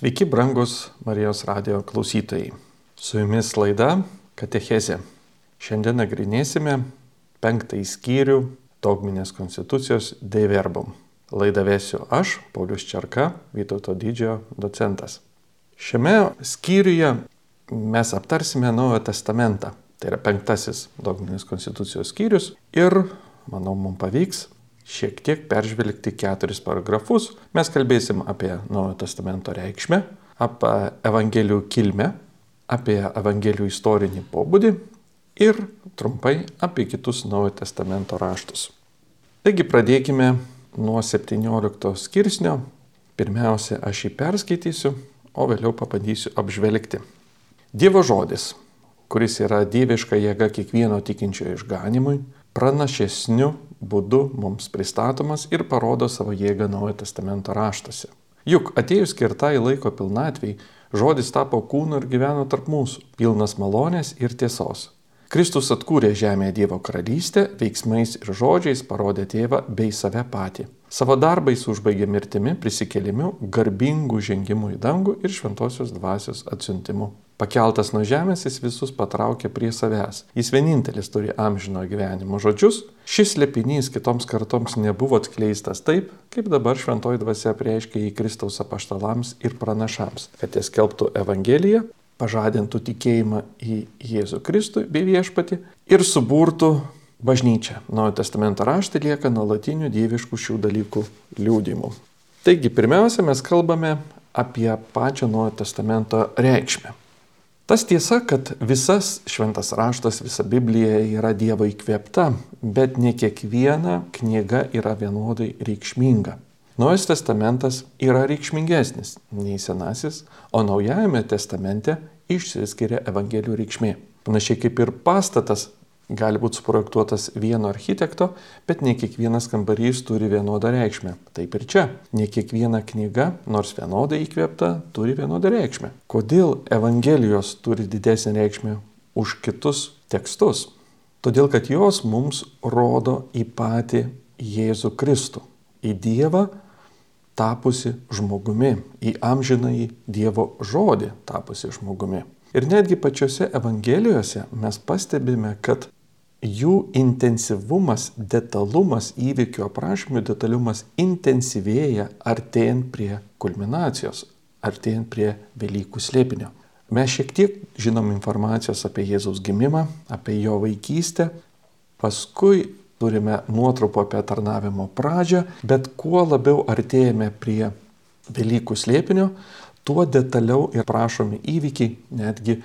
Sveiki, brangus Marijos radio klausytojai. Su jumis laida Katechezė. Šiandien nagrinėsime penktąjį skyrių dogminės konstitucijos De Verbum. Laidą vesiu aš, Paulius Čerka, Vytauto didžiojo docentas. Šiame skyriuje mes aptarsime Naujojo testamentą. Tai yra penktasis dogminės konstitucijos skyrius ir, manau, mums pavyks šiek tiek peržvelgti keturis paragrafus. Mes kalbėsim apie Naujojo testamento reikšmę, apie Evangelijų kilmę, apie Evangelijų istorinį pobūdį ir trumpai apie kitus Naujojo testamento raštus. Taigi pradėkime nuo 17 skirsnio. Pirmiausia, aš jį perskaitysiu, o vėliau pabandysiu apžvelgti. Dievo žodis, kuris yra dieviška jėga kiekvieno tikinčiojo išganimui, pranašesniu būdu mums pristatomas ir parodo savo jėgą Naujojo testamento raštuose. Juk atėjus skirtai laiko pilnatviai, žodis tapo kūnu ir gyveno tarp mūsų, pilnas malonės ir tiesos. Kristus atkūrė žemėje Dievo karalystę, veiksmais ir žodžiais parodė tėvą bei save patį. Savo darbais užbaigė mirtimi, prisikėlimiu, garbingų žengimų į dangų ir šventosios dvasios atsiuntimu. Pakeltas nuo žemės jis visus patraukė prie savęs. Jis vienintelis turi amžino gyvenimo žodžius. Šis lepinys kitoms kartoms nebuvo atskleistas taip, kaip dabar šventoji dvasia prieiškia į Kristaus apaštalams ir pranašams, kad jie skelbtų Evangeliją, pažadintų tikėjimą į Jėzų Kristų bei viešpatį ir suburtų bažnyčią. Naujojo testamento raštai lieka nuolatinių dieviškų šių dalykų liūdimų. Taigi, pirmiausia, mes kalbame apie pačią Naujojo testamento reikšmę. Tas tiesa, kad visas šventas raštas, visa Biblija yra Dievo įkvėpta, bet ne kiekviena knyga yra vienodai reikšminga. Naujas testamentas yra reikšmingesnis nei senasis, o naujajame testamente išsiskiria Evangelijų reikšmė. Panašiai kaip ir pastatas gali būti suprojektuotas vieno architekto, bet ne kiekvienas kambarys turi vienodą reikšmę. Taip ir čia. Ne kiekviena knyga, nors vienodai įkvėpta, turi vienodą reikšmę. Kodėl Evangelijos turi didesnį reikšmę už kitus tekstus? Todėl, kad jos mums rodo į patį Jėzų Kristų, į Dievą tapusi žmogumi, į amžinąjį Dievo žodį tapusi žmogumi. Ir netgi pačiose Evangelijose mes pastebime, kad jų intensyvumas, detalumas, įvykių aprašymų detalumas intensyvėja artėjant prie kulminacijos, artėjant prie Velykų slėpinio. Mes šiek tiek žinom informacijos apie Jėzaus gimimą, apie jo vaikystę, paskui turime nuotrupų apie tarnavimo pradžią, bet kuo labiau artėjame prie Velykų slėpinio, tuo detaliau ir prašomi įvykiai, netgi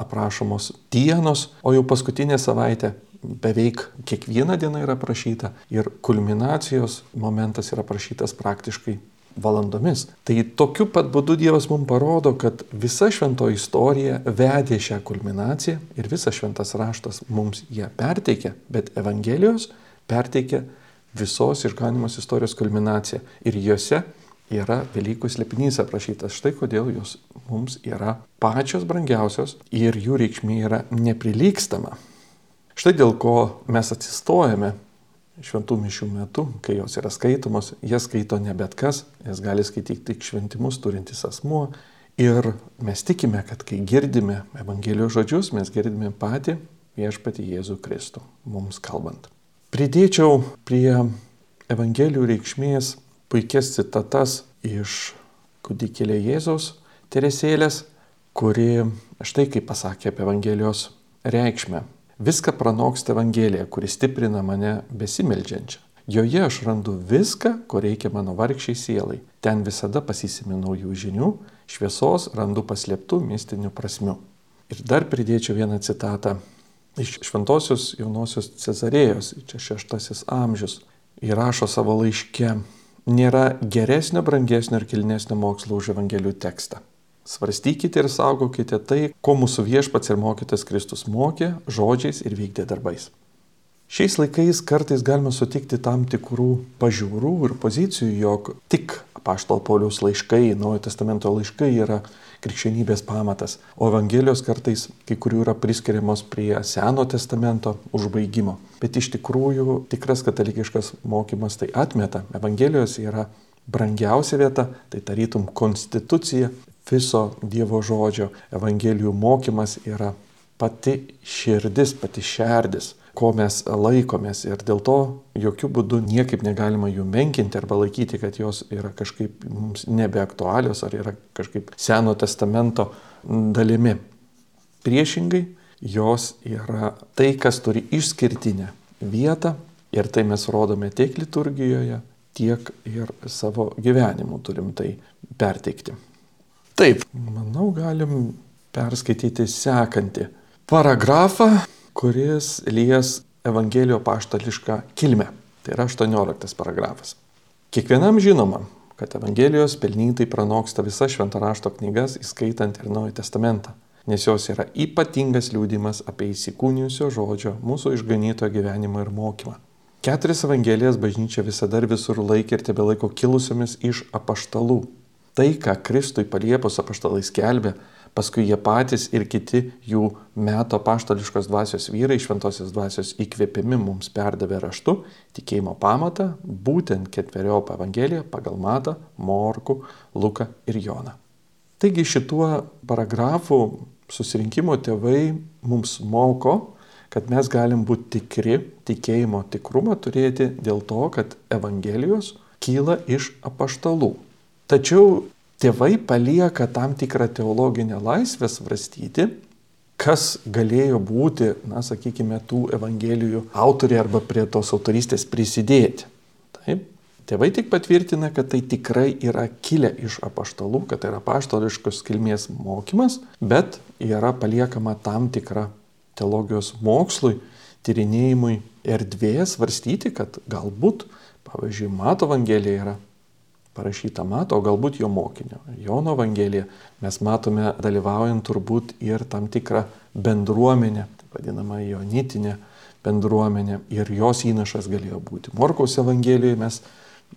aprašomos dienos, o jau paskutinė savaitė beveik kiekviena diena yra aprašyta ir kulminacijos momentas yra aprašytas praktiškai valandomis. Tai tokiu pat būdu Dievas mums parodo, kad visa šventoji istorija vedė šią kulminaciją ir visas šventas raštas mums ją perteikia, bet Evangelijos perteikia visos išganimos istorijos kulminaciją. Ir juose yra Velykų slėpinys aprašytas. Štai kodėl jos mums yra pačios brangiausios ir jų reikšmė yra neprilykstama. Štai dėl ko mes atsistojame šventų mišių metu, kai jos yra skaitomos, jas skaito ne bet kas, jas gali skaityti tik šventimus turintis asmuo. Ir mes tikime, kad kai girdime Evangelijos žodžius, mes girdime patį viešpatį Jėzų Kristų, mums kalbant. Pridėčiau prie Evangelijų reikšmės puikias citatas iš kūdikėlė Jėzaus Teresėlės, kuri štai kaip pasakė apie Evangelijos reikšmę. Viską pranoksta Evangelija, kuri stiprina mane besimeldžiančią. Joje aš randu viską, ko reikia mano vargšiai sielai. Ten visada pasisimi naujų žinių, šviesos randu paslėptų mistinių prasmių. Ir dar pridėčiau vieną citatą iš šventosios jaunosios Cezarėjos, čia šeštasis amžius. Įrašo savo laiške, nėra geresnio, brangesnio ir kilnesnio mokslo už Evangelijų tekstą. Svarstykite ir saugokite tai, ko mūsų viešpats ir mokytas Kristus mokė žodžiais ir vykdė darbais. Šiais laikais kartais galima sutikti tam tikrų pažiūrų ir pozicijų, jog tik apaštalo Pauliaus laiškai, Naujojo testamento laiškai yra krikščionybės pamatas, o Evangelijos kartais kai kurių yra priskiriamos prie Seno testamento užbaigimo. Bet iš tikrųjų tikras katalikiškas mokymas tai atmeta. Evangelijos yra brangiausia vieta, tai tarytum konstitucija, viso Dievo žodžio. Evangelijų mokymas yra pati širdis, pati šerdis, ko mes laikomės ir dėl to jokių būdų niekaip negalima jų menkinti arba laikyti, kad jos yra kažkaip mums nebeaktualios ar yra kažkaip Seno testamento dalimi. Priešingai, jos yra tai, kas turi išskirtinę vietą ir tai mes rodome tiek liturgijoje, tiek ir savo gyvenimu turim tai perteikti. Taip, manau, galim perskaityti sekantį paragrafą, kuris lies Evangelijo paštališką kilmę. Tai yra 18 paragrafas. Kiekvienam žinoma, kad Evangelijos pelnytai pranoksta visas šventarašto knygas, įskaitant ir Naują Testamentą, nes jos yra ypatingas liūdimas apie įsikūnijusio žodžio, mūsų išganyto gyvenimą ir mokymą. Keturias Evangelijas bažnyčia visada ir visur laikė ir tebe laiko kilusiomis iš apaštalų. Tai, ką Kristui paliepus apaštalai skelbė, Paskui jie patys ir kiti jų meto paštališkos dvasios vyrai šventosios dvasios įkvėpimi mums perdavė raštu tikėjimo pamatą, būtent ketveriopą Evangeliją pagal Matą, Morku, Luką ir Joną. Taigi šituo paragrafu susirinkimo tėvai mums moko, kad mes galim būti tikri, tikėjimo tikrumą turėti dėl to, kad Evangelijos kyla iš apaštalų. Tačiau tėvai palieka tam tikrą teologinę laisvę svarstyti, kas galėjo būti, na, sakykime, tų evangelijų autoriai arba prie tos autorystės prisidėti. Taip. Tėvai tik patvirtina, kad tai tikrai yra kilę iš apaštalų, kad tai yra apaštališkos kilmės mokymas, bet yra paliekama tam tikra teologijos mokslui, tyrinėjimui erdvės svarstyti, kad galbūt, pavyzdžiui, Mato Evangelija yra parašyta Mato, o galbūt jo mokinio. Jono Evangelija mes matome dalyvaujant turbūt ir tam tikrą bendruomenę, vadinamą jonitinę bendruomenę ir jos įnašas galėjo būti. Morkaus Evangelijoje mes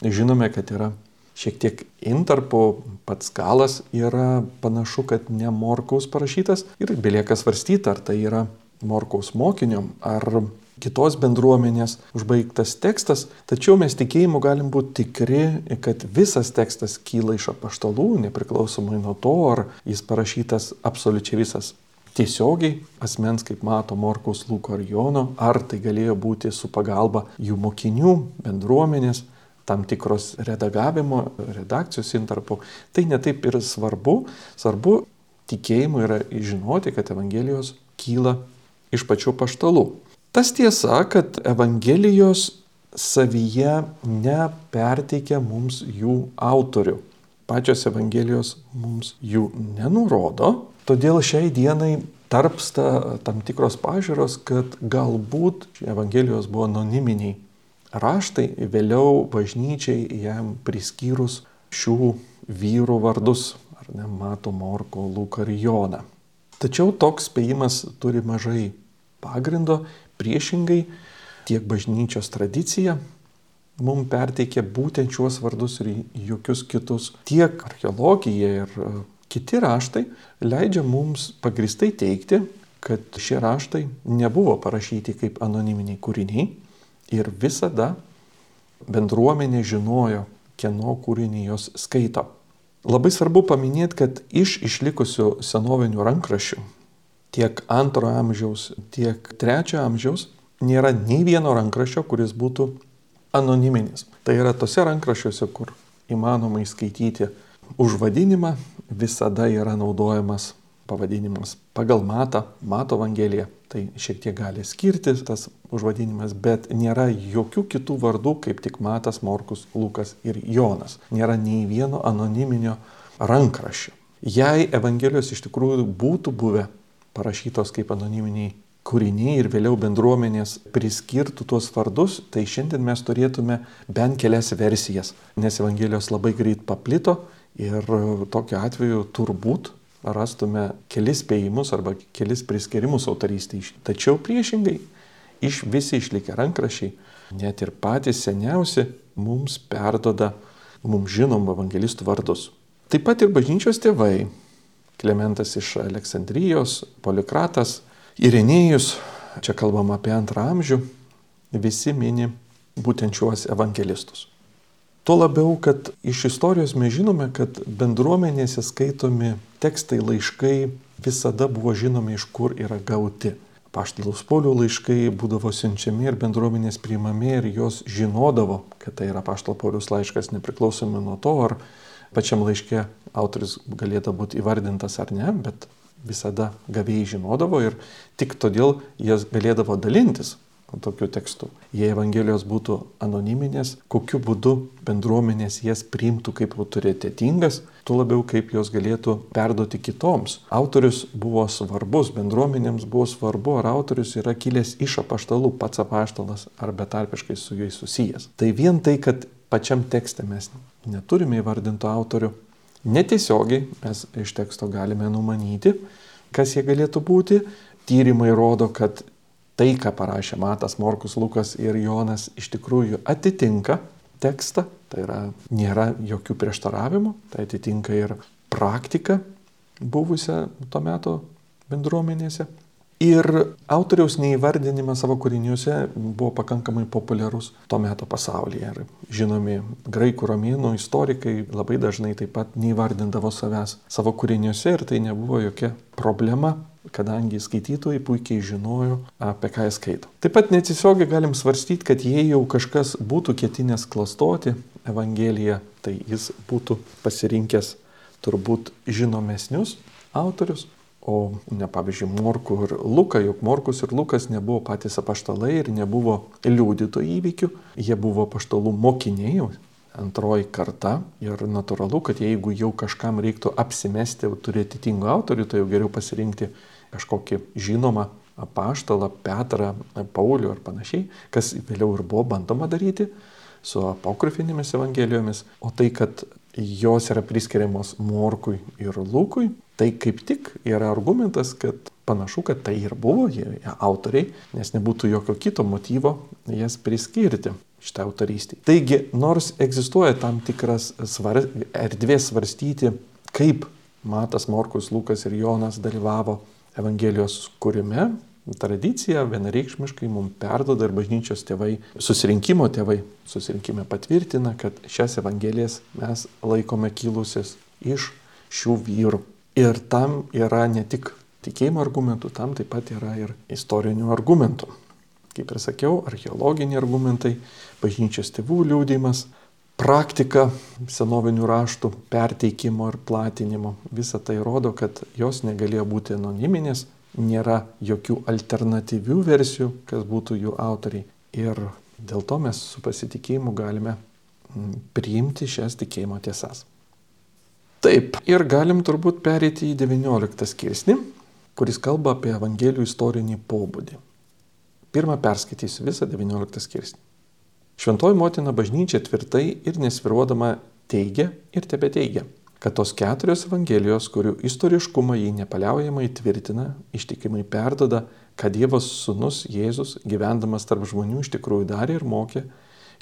žinome, kad yra šiek tiek intarpo, pats galas yra panašu, kad ne Morkaus parašytas ir belieka svarstyti, ar tai yra Morkaus mokinio, ar kitos bendruomenės užbaigtas tekstas, tačiau mes tikėjimu galim būti tikri, kad visas tekstas kyla iš apaštalų, nepriklausomai nuo to, ar jis parašytas absoliučiai visas tiesiogiai asmens, kaip mato Morkaus Luko ar Jono, ar tai galėjo būti su pagalba jų mokinių, bendruomenės, tam tikros redagavimo, redakcijos intarpų. Tai netaip ir svarbu. Svarbu tikėjimu yra žinoti, kad Evangelijos kyla iš pačių paštalų. Tas tiesa, kad Evangelijos savyje neperteikia mums jų autorių. Pačios Evangelijos mums jų nenurodo, todėl šiai dienai tarpsta tam tikros pažiūros, kad galbūt Evangelijos buvo anoniminiai raštai, vėliau bažnyčiai jam priskyrus šių vyrų vardus, ar ne, Mato, Morko, Luką ir Joną. Tačiau toks spėjimas turi mažai pagrindo Priešingai, tiek bažnyčios tradicija mums perteikia būtent šiuos vardus ir jokius kitus. Tiek archeologija ir e, kiti raštai leidžia mums pagristai teikti, kad šie raštai nebuvo parašyti kaip anoniminiai kūriniai ir visada bendruomenė žinojo, kieno kūrinį jos skaito. Labai svarbu paminėti, kad iš išlikusių senovinių rankraščių tiek antrojo amžiaus, tiek trečiojo amžiaus nėra nei vieno rankraščio, kuris būtų anoniminis. Tai yra tose rankraščiuose, kur įmanoma įskaityti užvadinimą, visada yra naudojamas pavadinimas pagal matą, mato Evangeliją. Tai šiek tiek gali skirtis tas užvadinimas, bet nėra jokių kitų vardų, kaip tik Matas, Morkus, Lukas ir Jonas. Nėra nei vieno anoniminio rankraščio. Jei Evangelijos iš tikrųjų būtų buvę parašytos kaip anoniminiai kūriniai ir vėliau bendruomenės priskirtų tuos vardus, tai šiandien mes turėtume bent kelias versijas, nes Evangelijos labai greit paplito ir tokiu atveju turbūt rastume kelis spėjimus arba kelis priskirimus autorystė. Tačiau priešingai, iš visi išlikę rankrašiai, net ir patys seniausi, mums perdoda mums žinomų evangelistų vardus. Taip pat ir bažnyčios tėvai Klementas iš Aleksandrijos, Polikratas, Irenėjus, čia kalbam apie antrą amžių, visi mini būtent šiuos evangelistus. Tuo labiau, kad iš istorijos mes žinome, kad bendruomenėse skaitomi tekstai, laiškai visada buvo žinomi, iš kur yra gauti. Paštalos polių laiškai būdavo siunčiami ir bendruomenės priimami ir jos žinodavo, kad tai yra paštalo polius laiškas nepriklausomai nuo to, ar pačiam laiške autoris galėtų būti įvardintas ar ne, bet visada gavėjai žinodavo ir tik todėl jie galėdavo dalintis tokiu tekstu. Jei Evangelijos būtų anoniminės, kokiu būdu bendruomenės jas priimtų kaip autoritetingas, tuo labiau kaip jos galėtų perduoti kitoms. Autorius buvo svarbus, bendruomenėms buvo svarbu, ar autorius yra kilęs iš apaštalų, pats apaštalas, ar betarpiškai su jais susijęs. Tai vien tai, kad pačiam tekste mes neturime įvardinto autorių, netiesiogiai mes iš teksto galime numanyti, kas jie galėtų būti. Tyrimai rodo, kad tai, ką parašė Matas, Morkus, Lukas ir Jonas, iš tikrųjų atitinka tekstą, tai yra nėra jokių prieštaravimų, tai atitinka ir praktiką buvusią tuo metu bendruomenėse. Ir autoriaus neįvardinimas savo kūriniuose buvo pakankamai populiarus tuo metu pasaulyje. Ir žinomi graikų romėnų istorikai labai dažnai taip pat neįvardindavo savęs savo kūriniuose ir tai nebuvo jokia problema kadangi skaitytojai puikiai žinojo, apie ką jie skaito. Taip pat netiesiogiai galim svarstyti, kad jei jau kažkas būtų ketinęs klastoti Evangeliją, tai jis būtų pasirinkęs turbūt žinomesnius autorius, o ne pavyzdžiui Morku ir Luka, juk Morkus ir Lukas nebuvo patys apaštalai ir nebuvo liūdytojų įvykių, jie buvo apaštalų mokiniai, antroji karta. Ir natūralu, kad jeigu jau kažkam reiktų apsimesti turėti tingų autorių, tai jau geriau pasirinkti kažkokį žinomą apaštalą, Petrą, Paulių ar panašiai, kas vėliau ir buvo bandoma daryti su apokrifinėmis evangelijomis, o tai, kad jos yra priskiriamos Morkui ir Lūkui, tai kaip tik yra argumentas, kad panašu, kad tai ir buvo jie, autoriai, nes nebūtų jokio kito motyvo jas priskirti šitą autorystį. Taigi, nors egzistuoja tam tikras svar, erdvės svarstyti, kaip Matas, Morkus, Lukas ir Jonas dalyvavo Evangelijos kūrime, tradicija vienareikšmiškai mums perdoda ir bažnyčios tėvai, susirinkimo tėvai susirinkime patvirtina, kad šias Evangelijas mes laikome kilusias iš šių vyrų. Ir tam yra ne tik tikėjimo argumentų, tam taip pat yra ir istorinių argumentų. Kaip ir sakiau, archeologiniai argumentai, bažnyčios tėvų liūdimas, praktika senovinių raštų perteikimo ir platinimo. Visa tai rodo, kad jos negalėjo būti anoniminės, nėra jokių alternatyvių versijų, kas būtų jų autoriai. Ir dėl to mes su pasitikėjimu galime mm, priimti šias tikėjimo tiesas. Taip, ir galim turbūt perėti į 19 skirsnį, kuris kalba apie Evangelijų istorinį pobūdį. Pirmą perskaitysiu visą 19 skirsnį. Šventoji motina bažnyčia tvirtai ir nesviruodama teigia ir tebe teigia, kad tos keturios Evangelijos, kurių istoriškumą jį nepaliaujamai tvirtina, ištikimai perdoda, kad Dievas sunus Jėzus, gyvendamas tarp žmonių, iš tikrųjų darė ir mokė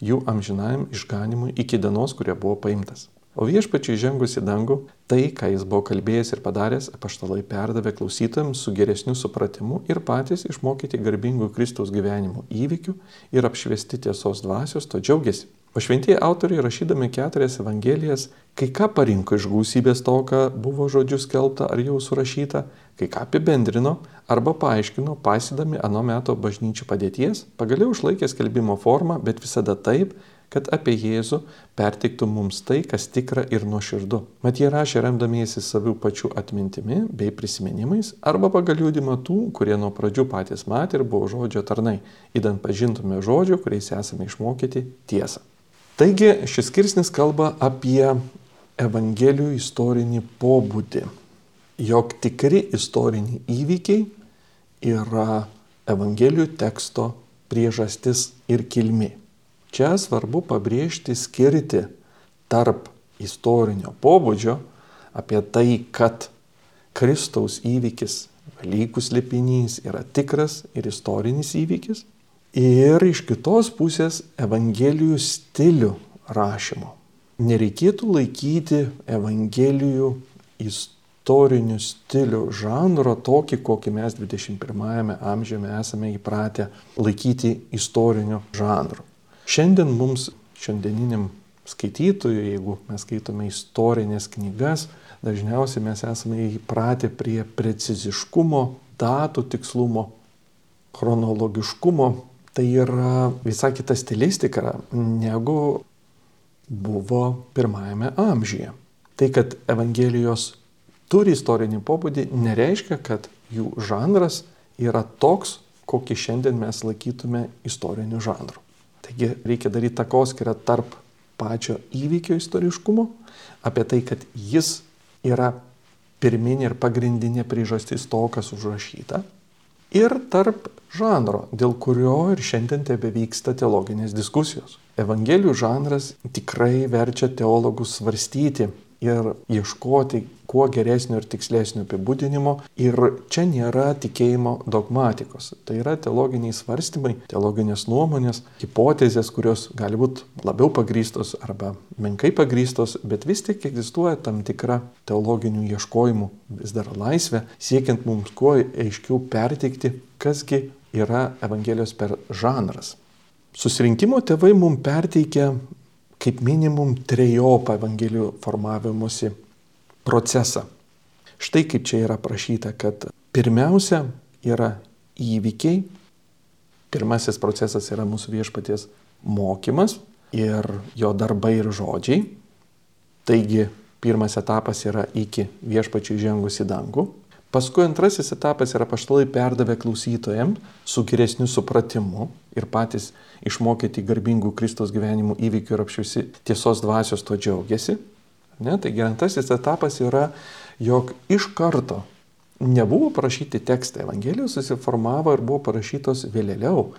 jų amžinajam išganimui iki dienos, kurie buvo paimtas. O viešpačiai žengus į dangų, tai, ką jis buvo kalbėjęs ir padaręs, apaštalai perdavė klausytojams su geresniu supratimu ir patys išmokyti garbingų Kristaus gyvenimo įvykių ir apšviesti tiesos dvasios, to džiaugiasi. O šventieji autoriai rašydami keturias evangelijas, kai ką parinko iš gausybės to, ką buvo žodžiu skelbta ar jau surašyta, kai ką apibendrino arba paaiškino, pasydami ano meto bažnyčių padėties, pagaliau išlaikė skelbimo formą, bet visada taip, kad apie Jėzų perteiktų mums tai, kas tikra ir nuoširdu. Mat jie rašė remdamiesi savių pačių atmintimi bei prisiminimais arba pagal liūdimą tų, kurie nuo pradžių patys matė ir buvo žodžio tarnai, įdant pažintume žodžio, kuriais esame išmokyti tiesą. Taigi šis skirsnis kalba apie Evangelijų istorinį pobūdį, jog tikri istoriniai įvykiai yra Evangelijų teksto priežastis ir kilmi. Čia svarbu pabrėžti skirti tarp istorinio pobūdžio apie tai, kad Kristaus įvykis, Velykų slėpinys yra tikras ir istorinis įvykis. Ir iš kitos pusės Evangelijų stilių rašymo. Nereikėtų laikyti Evangelijų istorinių stilių žanro tokį, kokį mes 21-ame amžiuje esame įpratę laikyti istoriniu žanru. Šiandien mums, šiandieniniam skaitytojų, jeigu mes skaitome istorinės knygas, dažniausiai mes esame įpratę prie preciziškumo, datų tikslumo, chronologiškumo. Tai yra visai kita stilistika negu buvo pirmajame amžiuje. Tai, kad Evangelijos turi istorinį pobūdį, nereiškia, kad jų žanras yra toks, kokį šiandien mes laikytume istoriniu žanru. Taigi reikia daryti takoskirą tarp pačio įvykio istoriškumo, apie tai, kad jis yra pirminė ir pagrindinė priežastis to, kas užrašyta, ir tarp žanro, dėl kurio ir šiandien tebe vyksta teologinės diskusijos. Evangelijų žanras tikrai verčia teologus svarstyti ir ieškoti kuo geresnio ir tikslesnio apibūdinimo. Ir čia nėra tikėjimo dogmatikos. Tai yra teologiniai svarstymai, teologinės nuomonės, hipotezės, kurios gali būti labiau pagrystos arba menkai pagrystos, bet vis tik egzistuoja tam tikra teologinių ieškojimų vis dar laisvė, siekiant mums kuo aiškiau perteikti, kasgi yra Evangelijos per žanras. Susirinkimo tėvai mums perteikia kaip minimum trejopą Evangelijų formavimuose procesą. Štai kaip čia yra prašyta, kad pirmiausia yra įvykiai, pirmasis procesas yra mūsų viešpaties mokymas ir jo darbai ir žodžiai. Taigi pirmas etapas yra iki viešpačių žengus į dangų. Paskui antrasis etapas yra paštalai perdavę klausytojams su geresniu supratimu ir patys išmokyti garbingų Kristos gyvenimų įvykių ir apšiusi tiesos dvasios to džiaugiasi. Ne? Taigi antrasis etapas yra, jog iš karto nebuvo parašyti tekstai, Evangelijos susiformavo ir buvo parašytos vėliau.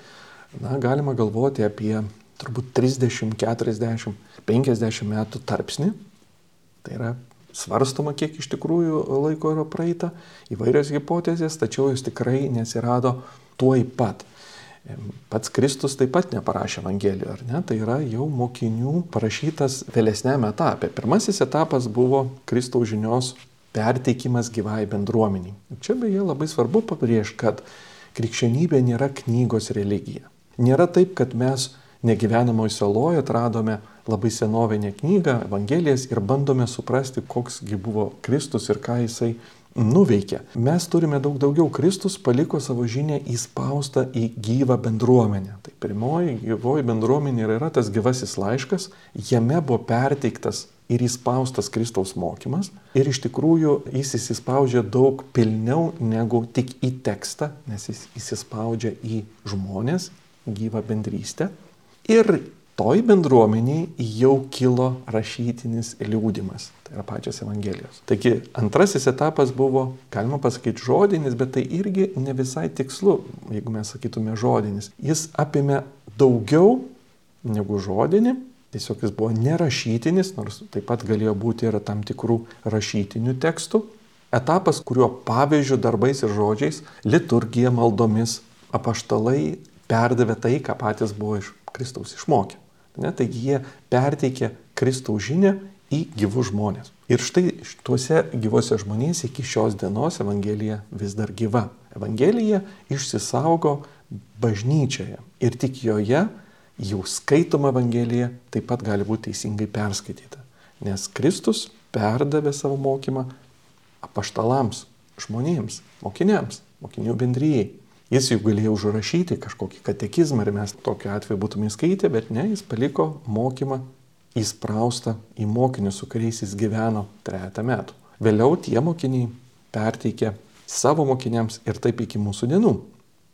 Na, galima galvoti apie turbūt 30, 40, 50 metų tarpsnį. Tai yra svarstoma, kiek iš tikrųjų laiko yra praeita, įvairios hipotezės, tačiau jos tikrai nesirado tuoj pat. Pats Kristus taip pat neparašė Evangelijų, ar ne? Tai yra jau mokinių parašytas vėlesnėme etape. Pirmasis etapas buvo Kristaus žinios perteikimas gyvai bendruomeniai. Čia beje labai svarbu pabrėžti, kad krikščionybė nėra knygos religija. Nėra taip, kad mes negyvenamoje saloje atradome labai senovinę knygą, Evangelijas ir bandome suprasti, koksgi buvo Kristus ir ką jisai nuveikia. Mes turime daug daugiau. Kristus paliko savo žinę įspaustą į gyvą bendruomenę. Tai pirmoji gyvoji bendruomenė yra tas gyvasis laiškas, jame buvo perteiktas ir įspaustas Kristaus mokymas. Ir iš tikrųjų jis įsispaudžia daug pilniau negu tik į tekstą, nes jis įsispaudžia į žmonės, gyvą bendrystę. Ir toj bendruomeniai jau kilo rašytinis liūdimas. Tai yra pačios Evangelijos. Taigi antrasis etapas buvo, galima pasakyti, žodinis, bet tai irgi ne visai tikslu, jeigu mes sakytume žodinis. Jis apėmė daugiau negu žodinį, tiesiog jis buvo nerašytinis, nors taip pat galėjo būti ir tam tikrų rašytinių tekstų. Etapas, kuriuo pavyzdžių darbais ir žodžiais, liturgija, maldomis, apaštalai perdavė tai, ką patys buvo iš Kristaus išmokę. Ne, taigi jie perteikė Kristaus žinę į gyvus žmonės. Ir štai tuose gyvose žmonėse iki šios dienos Evangelija vis dar gyva. Evangelija išsisaugo bažnyčioje ir tik joje jau skaitoma Evangelija taip pat gali būti teisingai perskaityta. Nes Kristus perdavė savo mokymą apaštalams, žmonėms, mokiniams, mokinių bendryjai. Jis jau galėjo užrašyti kažkokį katekizmą ir mes tokiu atveju būtume skaitę, bet ne, jis paliko mokymą įspraustą į mokinius, su kuriais jis gyveno trejata metų. Vėliau tie mokiniai perteikė savo mokiniams ir taip iki mūsų dienų.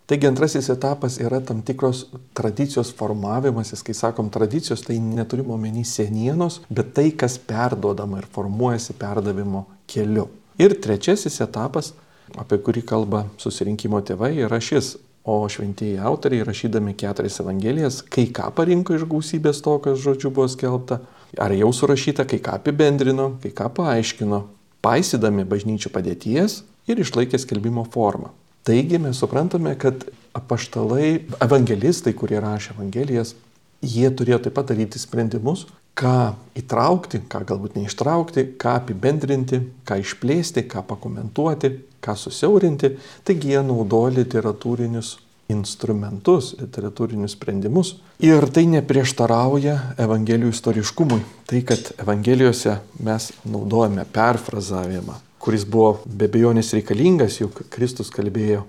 Taigi antrasis etapas yra tam tikros tradicijos formavimasis, kai sakom tradicijos, tai neturime omeny senienos, bet tai, kas perduodama ir formuojasi perdavimo keliu. Ir trečiasis etapas apie kurį kalba susirinkimo tėvai, yra šis. O šventieji autoriai, rašydami keturias evangelijas, kai ką parinko iš gausybės to, kas žodžiu buvo skelbta, ar jau surašyta, kai ką apibendrino, kai ką paaiškino, paisydami bažnyčių padėties ir išlaikė skelbimo formą. Taigi mes suprantame, kad apaštalai, evangelistai, kurie rašė evangelijas, jie turėjo taip pat daryti sprendimus, ką įtraukti, ką galbūt neištraukti, ką apibendrinti, ką išplėsti, ką pakomentuoti, ką susiaurinti. Taigi jie naudoja literatūrinius instrumentus, literatūrinius sprendimus. Ir tai neprieštarauja Evangelijų istoriškumui. Tai, kad Evangelijose mes naudojame perfrazavimą, kuris buvo be bejonės reikalingas, juk Kristus kalbėjo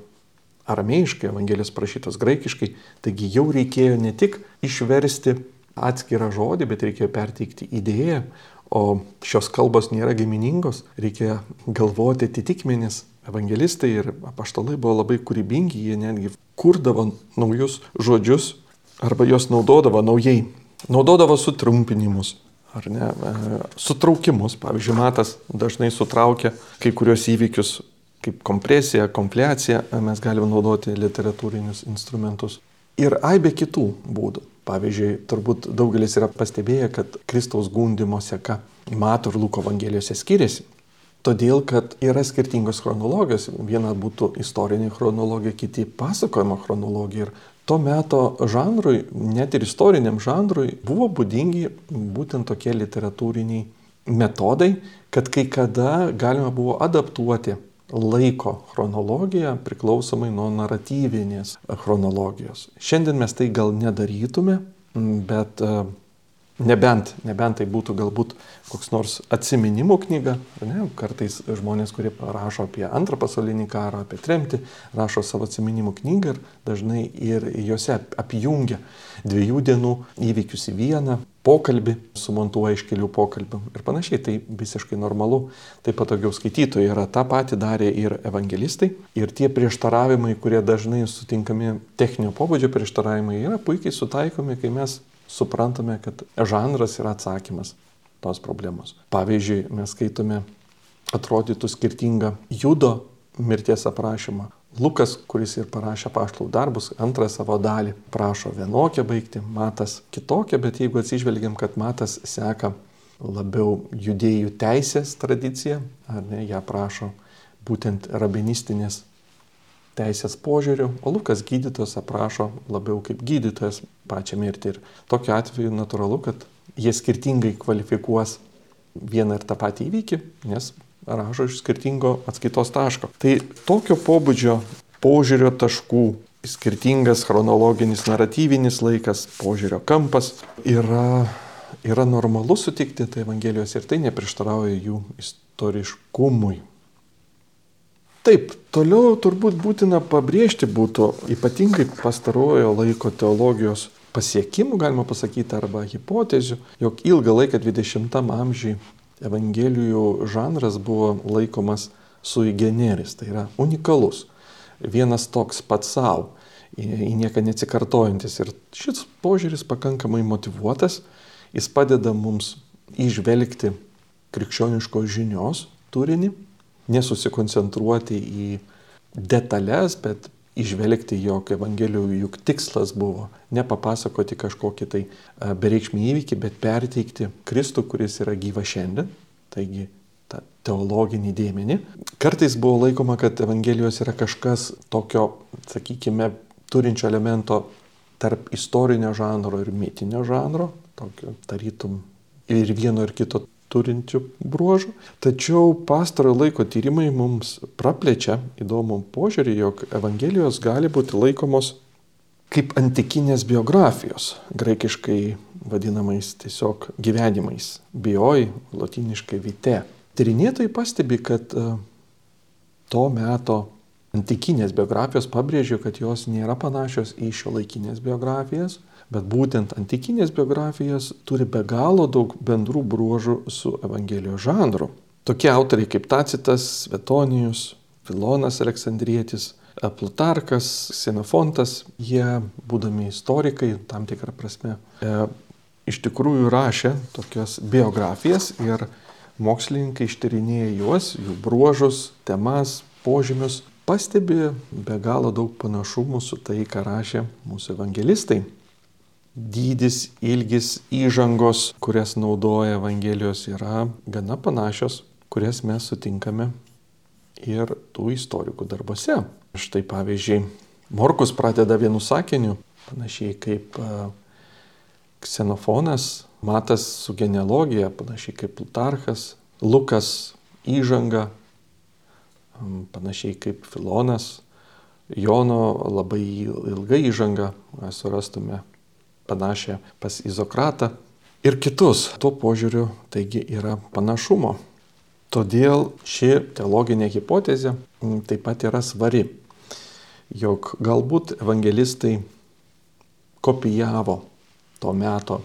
aramėjiškai, Evangelijos prašytos graikiškai, taigi jau reikėjo ne tik išversti atskirą žodį, bet reikėjo perteikti idėją, o šios kalbos nėra giminingos, reikia galvoti atitikmenis. Evangelistai ir apaštalai buvo labai kūrybingi, jie netgi kurdavo naujus žodžius arba juos naudodavo naujai. Naudodavo sutrumpinimus, ar ne, e, sutraukimus. Pavyzdžiui, Matas dažnai sutraukia kai kurios įvykius kaip kompresija, konfliacija, mes galime naudoti literatūrinius instrumentus. Ir aibė kitų būdų. Pavyzdžiui, turbūt daugelis yra pastebėję, kad Kristaus gundimo seka Mato ir Luko evangelijose skiriasi. Todėl, kad yra skirtingos chronologijos. Viena būtų istorinė chronologija, kiti pasakojimo chronologija. Ir to meto žanrui, net ir istoriniam žanrui, buvo būdingi būtent tokie literatūriniai metodai, kad kai kada galima buvo adaptuoti laiko chronologiją priklausomai nuo naratyvinės chronologijos. Šiandien mes tai gal nedarytume, bet nebent, nebent tai būtų galbūt koks nors atsiminimų knyga, ne? kartais žmonės, kurie rašo apie antrą pasaulinį karą, apie tremtį, rašo savo atsiminimų knygą ir dažnai ir juose apjungia dviejų dienų įvykius į vieną, pokalbį, sumontuoja iš kelių pokalbių ir panašiai. Tai visiškai normalu, tai patogiau skaitytojai yra. Ta pati darė ir evangelistai. Ir tie prieštaravimai, kurie dažnai sutinkami techninio pobūdžio prieštaravimai, yra puikiai sutaikomi, kai mes suprantame, kad žanras yra atsakymas tos problemos. Pavyzdžiui, mes skaitome atrodytų skirtingą judo mirties aprašymą Lukas, kuris ir parašė paštlų darbus, antrą savo dalį prašo vienokią baigti, Matas kitokią, bet jeigu atsižvelgiam, kad Matas seka labiau judėjų teisės tradiciją, ar ne, ją prašo būtent rabinistinės teisės požiūriu, o Lukas gydytojas aprašo labiau kaip gydytojas pačią mirtį. Ir tokiu atveju natūralu, kad jie skirtingai kvalifikuos vieną ir tą patį įvykį, nes rašo iš skirtingo atskaitos taško. Tai tokio pobūdžio požiūrio taškų, skirtingas chronologinis naratyvinis laikas, požiūrio kampas yra, yra normalu sutikti tai Evangelijos ir tai neprieštarauja jų istoriškumui. Taip, toliau turbūt būtina pabrėžti būtų ypatingai pastarojo laiko teologijos pasiekimų, galima pasakyti, arba hipotezių, jog ilgą laiką 20 amžiui Evangelijų žanras buvo laikomas sui generis, tai yra unikalus, vienas toks pats savo, į nieką neatsikartojantis. Ir šis požiūris pakankamai motivuotas, jis padeda mums išvelgti krikščioniškos žinios turinį, nesusikoncentruoti į detalės, bet išvelgti, jog Evangelijų juk tikslas buvo ne papasakoti kažkokį tai bereikšmį įvykį, bet perteikti Kristų, kuris yra gyva šiandien, taigi tą teologinį dėmenį. Kartais buvo laikoma, kad Evangelijos yra kažkas tokio, sakykime, turinčio elemento tarp istorinio žanro ir mitinio žanro, tokio tarytum ir vieno ir kito turinčių bruožų. Tačiau pastarojo laiko tyrimai mums praplečia įdomų požiūrį, jog Evangelijos gali būti laikomos kaip antikinės biografijos, graikiškai vadinamais tiesiog gyvenimais, bioj, latiniškai vite. Tyrinėtojai pastebi, kad e, to meto antikinės biografijos pabrėžia, kad jos nėra panašios į šio laikinės biografijas, Bet būtent antikinės biografijos turi be galo daug bendrų bruožų su Evangelijos žanru. Tokie autoriai kaip Tacitas, Svetonijus, Filonas Aleksandrietis, Plutarkas, Xenofontas, jie, būdami istorikai, tam tikrą prasme, e, iš tikrųjų rašė tokias biografijas ir mokslininkai ištyrinėja juos, jų bruožus, temas, požymius, pastebi be galo daug panašumų su tai, ką rašė mūsų evangelistai dydis, ilgis, įžangos, kurias naudoja Evangelijos, yra gana panašios, kurias mes sutinkame ir tų istorikų darbose. Štai pavyzdžiui, Morkus pradeda vienu sakiniu, panašiai kaip Ksenofonas, Matas su genealogija, panašiai kaip Plutarchas, Lukas įžanga, panašiai kaip Filonas, Jono labai ilgai įžanga, surastume panašią pas Izokratą ir kitus. Tuo požiūriu taigi yra panašumo. Todėl ši teologinė hipotezė taip pat yra svari, jog galbūt evangelistai kopijavo to meto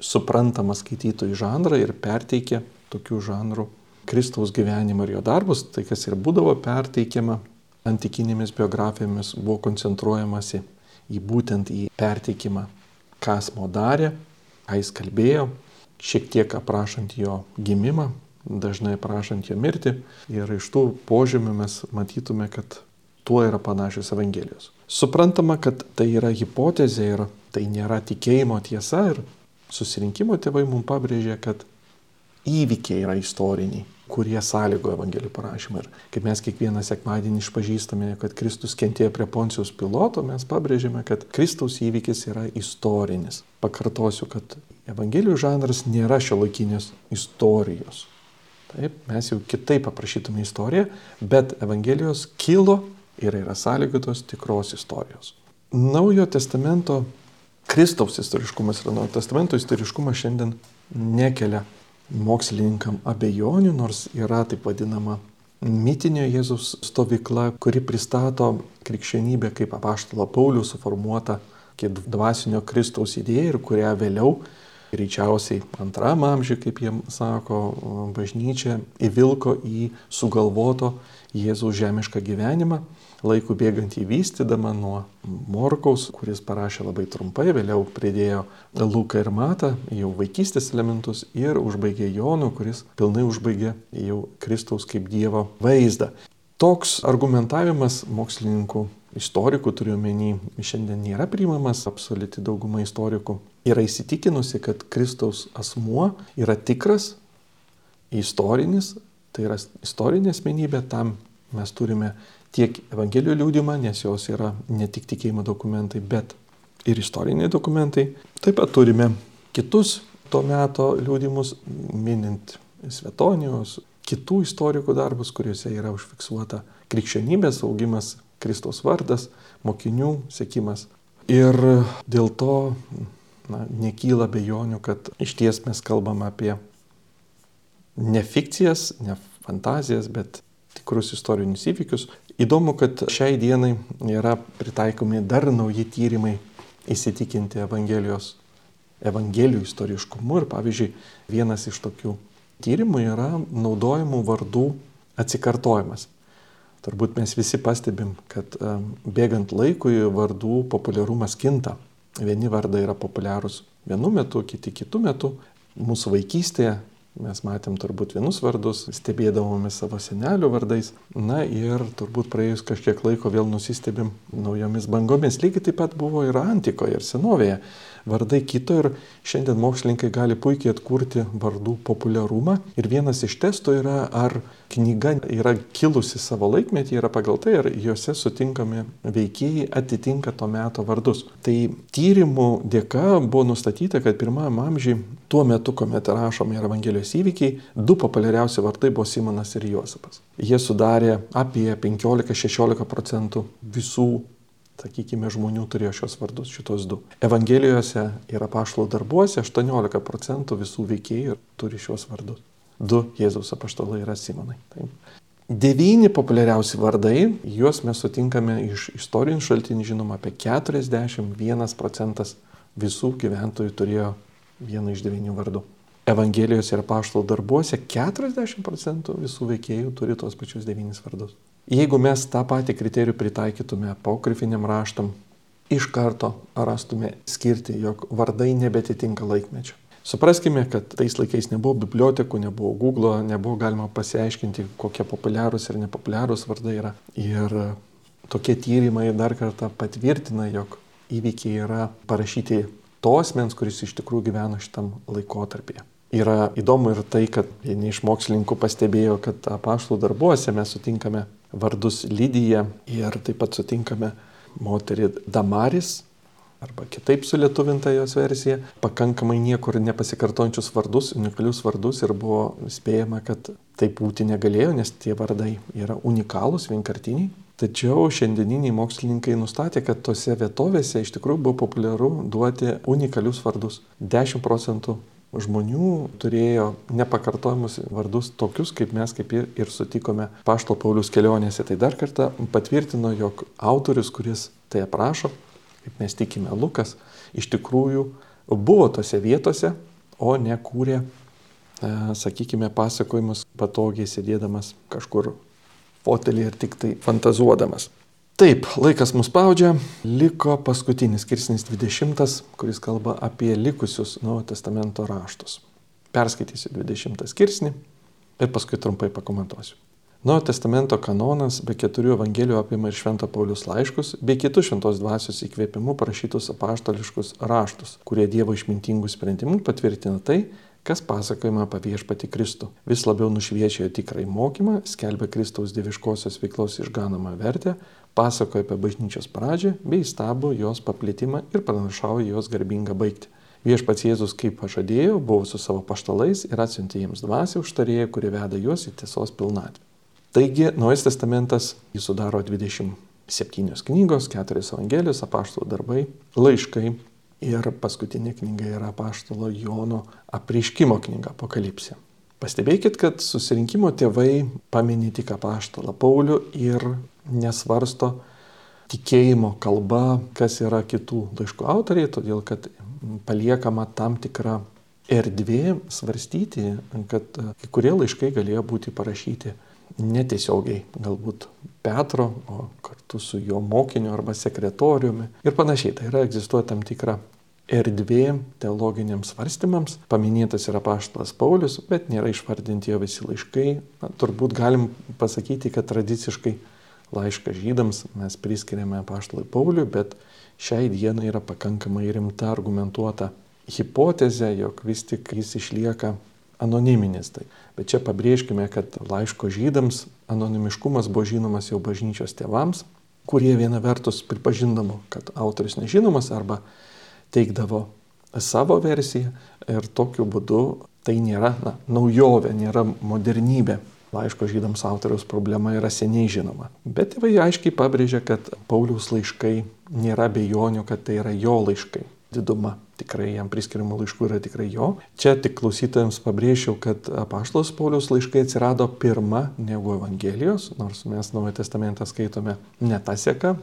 suprantamą skaitytojų žanrą ir perteikė tokių žanrų Kristaus gyvenimą ir jo darbus, tai kas ir būdavo perteikiama antikinėmis biografijomis, buvo koncentruojamasi į būtent į perteikimą, ką asmo darė, ką jis kalbėjo, šiek tiek aprašant jo gimimą, dažnai aprašant jo mirtį ir iš tų požymių mes matytume, kad tuo yra panašios Evangelijos. Suprantama, kad tai yra hipotezė ir tai nėra tikėjimo tiesa ir susirinkimo tėvai mums pabrėžė, kad įvykiai yra istoriniai, kurie sąlygo Evangelijų parašymą. Ir kaip mes kiekvieną sekmadienį išpažįstame, kad Kristus kentėjo prie Poncijos piloto, mes pabrėžėme, kad Kristaus įvykis yra istorinis. Pakartosiu, kad Evangelijų žanras nėra šio laikinės istorijos. Taip, mes jau kitaip aprašytume istoriją, bet Evangelijos kilo ir yra sąlygotos tikros istorijos. Naujo testamento Kristaus istoriškumas ir Naujo testamento istoriškumas šiandien nekelia mokslininkam abejonių, nors yra taip vadinama mitinio Jėzus stovykla, kuri pristato krikščionybę kaip apaštalo Paulių suformuota kaip dvasinio Kristaus idėja ir kurią vėliau, greičiausiai antram amžiui, kaip jie sako, bažnyčia įvilko į sugalvoto Jėzaus žemišką gyvenimą laikų bėgant įvystydama nuo Morkaus, kuris parašė labai trumpai, vėliau pridėjo Luką ir Matą, jau vaikystės elementus ir užbaigė Jonų, kuris pilnai užbaigė jau Kristaus kaip Dievo vaizdą. Toks argumentavimas mokslininkų, istorikų turiu menį, šiandien nėra priimamas, absoliuti dauguma istorikų yra įsitikinusi, kad Kristaus asmuo yra tikras, istorinis, tai yra istorinė asmenybė, tam mes turime tiek Evangelijų liūdimą, nes jos yra ne tik tikėjimo dokumentai, bet ir istoriniai dokumentai. Taip pat turime kitus to meto liūdimus, minint Svetonijos, kitų istorikų darbus, kuriuose yra užfiksuota krikščionybės augimas, Kristaus vardas, mokinių sėkimas. Ir dėl to na, nekyla bejonių, kad iš ties mes kalbam apie ne fikcijas, ne fantazijas, bet tikrus istorinius įvykius, Įdomu, kad šiai dienai yra pritaikomi dar nauji tyrimai įsitikinti Evangelijos, Evangelijų istoriškumu. Ir pavyzdžiui, vienas iš tokių tyrimų yra naudojimų vardų atsikartojimas. Turbūt mes visi pastebim, kad bėgant laikui vardų populiarumas kinta. Vieni vardai yra populiarūs vienu metu, kiti kitu metu. Mūsų vaikystėje Mes matėm turbūt vienus vardus, stebėdavome savo senelių vardais. Na ir turbūt praėjus kažkiek laiko vėl nusistebim naujomis bangomis. Lygiai taip pat buvo ir antikoje, ir senovėje. Vardai kito ir šiandien mokslininkai gali puikiai atkurti vardų populiarumą. Ir vienas iš testų yra, ar knyga yra kilusi savo laikmetį, yra pagal tai, ar juose sutinkami veikėjai atitinka to meto vardus. Tai tyrimų dėka buvo nustatyta, kad pirmajam amžiui, tuo metu, kuomet rašomi yra Evangelijos įvykiai, du populiariausi vardai buvo Simonas ir Juozapas. Jie sudarė apie 15-16 procentų visų sakykime, žmonių turėjo šios vardus, šitos du. Evangelijose ir apaštalo darbuose 18 procentų visų veikėjų turi šios vardus du Jėzaus apaštalai yra Simonai. Taip. Devyni populiariausi vardai, juos mes sutinkame iš istorinių šaltinių, žinoma, apie 41 procentas visų gyventojų turėjo vieną iš devynių vardų. Evangelijos ir paštalo darbuose 40 procentų visų veikėjų turi tos pačius devynis vardus. Jeigu mes tą patį kriterijų pritaikytume apokrifiniam raštam, iš karto rastume skirti, jog vardai nebetitinka laikmečio. Supraskime, kad tais laikais nebuvo bibliotekų, nebuvo Google, nebuvo galima pasiaiškinti, kokie populiarūs ir nepopuliarūs vardai yra. Ir tokie tyrimai dar kartą patvirtina, jog įvykiai yra parašyti to asmens, kuris iš tikrųjų gyveno šitam laikotarpyje. Yra įdomu ir tai, kad vieni iš mokslininkų pastebėjo, kad apaštalų darbuose mes sutinkame vardus Lydiją ir taip pat sutinkame moterį Damaris, arba kitaip sulietuvinta jos versija, pakankamai niekur nepasikartojančius vardus, unikalius vardus ir buvo spėjama, kad taip būti negalėjo, nes tie vardai yra unikalūs, vienkartiniai. Tačiau šiandieniniai mokslininkai nustatė, kad tose vietovėse iš tikrųjų buvo populiaru duoti unikalius vardus. 10 procentų žmonių turėjo nepakartojimus vardus tokius, kaip mes kaip ir, ir sutikome Pašto Paulius kelionėse. Tai dar kartą patvirtino, jog autorius, kuris tai aprašo, kaip mes tikime Lukas, iš tikrųjų buvo tose vietose, o ne kūrė, e, sakykime, pasakojimus patogiai sėdėdamas kažkur fotelį ir tik tai fantazuodamas. Taip, laikas mus spaudžia, liko paskutinis skirsnis 20, kuris kalba apie likusius Naujojo testamento raštus. Perskaitysiu 20 skirsnį ir paskui trumpai pakomentuosiu. Naujojo testamento kanonas be keturių evangelijų apima ir Švento Paulius laiškus, bei kitus šventos dvasios įkvėpimu parašytus apaštališkus raštus, kurie Dievo išmintingų sprendimų patvirtina tai, kas pasakojama apie viešpati Kristų. Vis labiau nušviečia tikrai mokymą, skelbia Kristaus dieviškosios veiklos išganamą vertę, pasakoja apie bažnyčios pradžią bei stabų jos paplitimą ir pranašauja jos garbingą baigti. Viešpats Jėzus, kaip pažadėjo, buvo su savo paštalais ir atsiuntė jiems dvasę užtarėję, kuri veda juos į tiesos pilnatvę. Taigi, Naujas testamentas jį sudaro 27 knygos, 4 evangelijos, apaštalų darbai, laiškai, Ir paskutinė knyga yra Paštalo Jono apriškimo knyga Apokalipsė. Pastebėkit, kad susirinkimo tėvai paminė tik apaštalą Paulių ir nesvarsto tikėjimo kalba, kas yra kitų laiškų autoriai, todėl kad paliekama tam tikra erdvė svarstyti, kad kai kurie laiškai galėjo būti parašyti netiesiogiai, galbūt Petro, o kartu su jo mokiniu arba sekretoriumi ir panašiai. Tai yra egzistuoja tam tikra erdvė teologiniams svarstymams. Paminėtas yra paštas Paulius, bet nėra išvardinti jo visi laiškai. Na, turbūt galim pasakyti, kad tradiciškai laišką žydams mes priskiriame paštalui Pauliui, bet šiai dienai yra pakankamai rimta argumentuota hipotezė, jog vis tik jis išlieka anoniminis. Tai. Bet čia pabrėžkime, kad laiško žydams anonimiškumas buvo žinomas jau bažnyčios tėvams, kurie viena vertus pripažindavo, kad autorius nežinomas arba teikdavo savo versiją ir tokiu būdu tai nėra na, naujovė, nėra modernybė. Laiško žydams autoriaus problema yra seniai žinoma. Bet tėvai aiškiai pabrėžia, kad Pauliaus laiškai nėra bejonių, kad tai yra jo laiškai diduma tikrai jam priskiriamų laiškų yra tikrai jo. Čia tik klausytojams pabrėžiau, kad apaštalos Paulius laiškai atsirado pirmą negu Evangelijos, nors mes Naują Testamentą skaitome ne tą seką,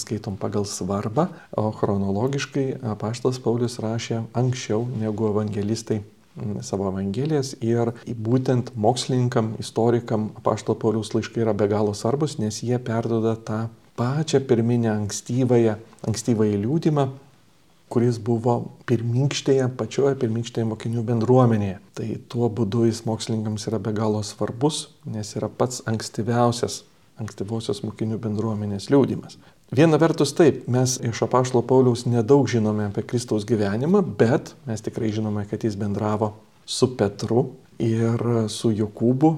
skaitom pagal svarbą, o chronologiškai apaštalas Paulius rašė anksčiau negu evangelistai savo evangelijas ir būtent mokslininkam, istorikam apaštalo Pauliaus laiškai yra be galo svarbus, nes jie perdoda tą pačią pirminę ankstyvąją, ankstyvąją liūdimą, kuris buvo pirmykštėje, pačioje pirmykštėje mokinių bendruomenėje. Tai tuo būdu jis mokslininkams yra be galo svarbus, nes yra pats ankstyviausias ankstyvosios mokinių bendruomenės liūdimas. Viena vertus taip, mes iš apaštalo Pauliaus nedaug žinome apie Kristaus gyvenimą, bet mes tikrai žinome, kad jis bendravo su Petru ir su Jokūbu,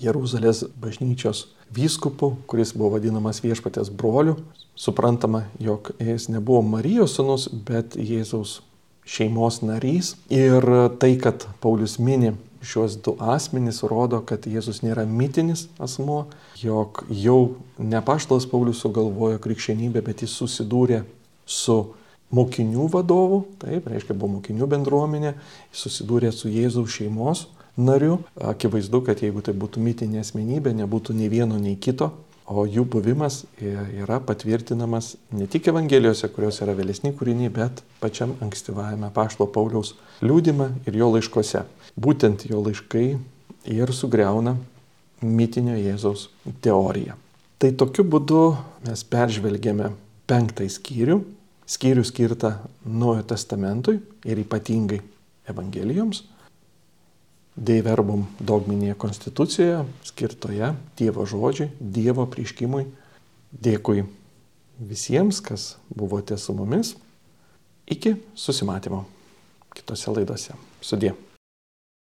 Jeruzalės bažnyčios vyskupu, kuris buvo vadinamas viešpatės broliu, Suprantama, jog jis nebuvo Marijos sunus, bet Jėzaus šeimos narys. Ir tai, kad Paulius mini šios du asmenys, rodo, kad Jėzus nėra mitinis asmo, jog jau ne paštalas Paulius sugalvojo krikščionybę, bet jis susidūrė su mokinių vadovu, taip, reiškia, buvo mokinių bendruomenė, jis susidūrė su Jėzaus šeimos nariu. Akivaizdu, kad jeigu tai būtų mitinė asmenybė, nebūtų nei vieno, nei kito O jų buvimas yra patvirtinamas ne tik Evangelijose, kurios yra vėlesni kūriniai, bet pačiam ankstyvajame Pašto Pauliaus liūdime ir jo laiškose. Būtent jo laiškai ir sugriauna mitinio Jėzaus teoriją. Tai tokiu būdu mes peržvelgėme penktąjį skyrių, skyrių skirtą Naujojo testamentui ir ypatingai Evangelijoms. Deiverbum dogminėje konstitucijoje skirtoje Dievo žodžiui, Dievo prieškimui. Dėkui visiems, kas buvote su mumis. Iki susimatymo kitose laidose. Sudė.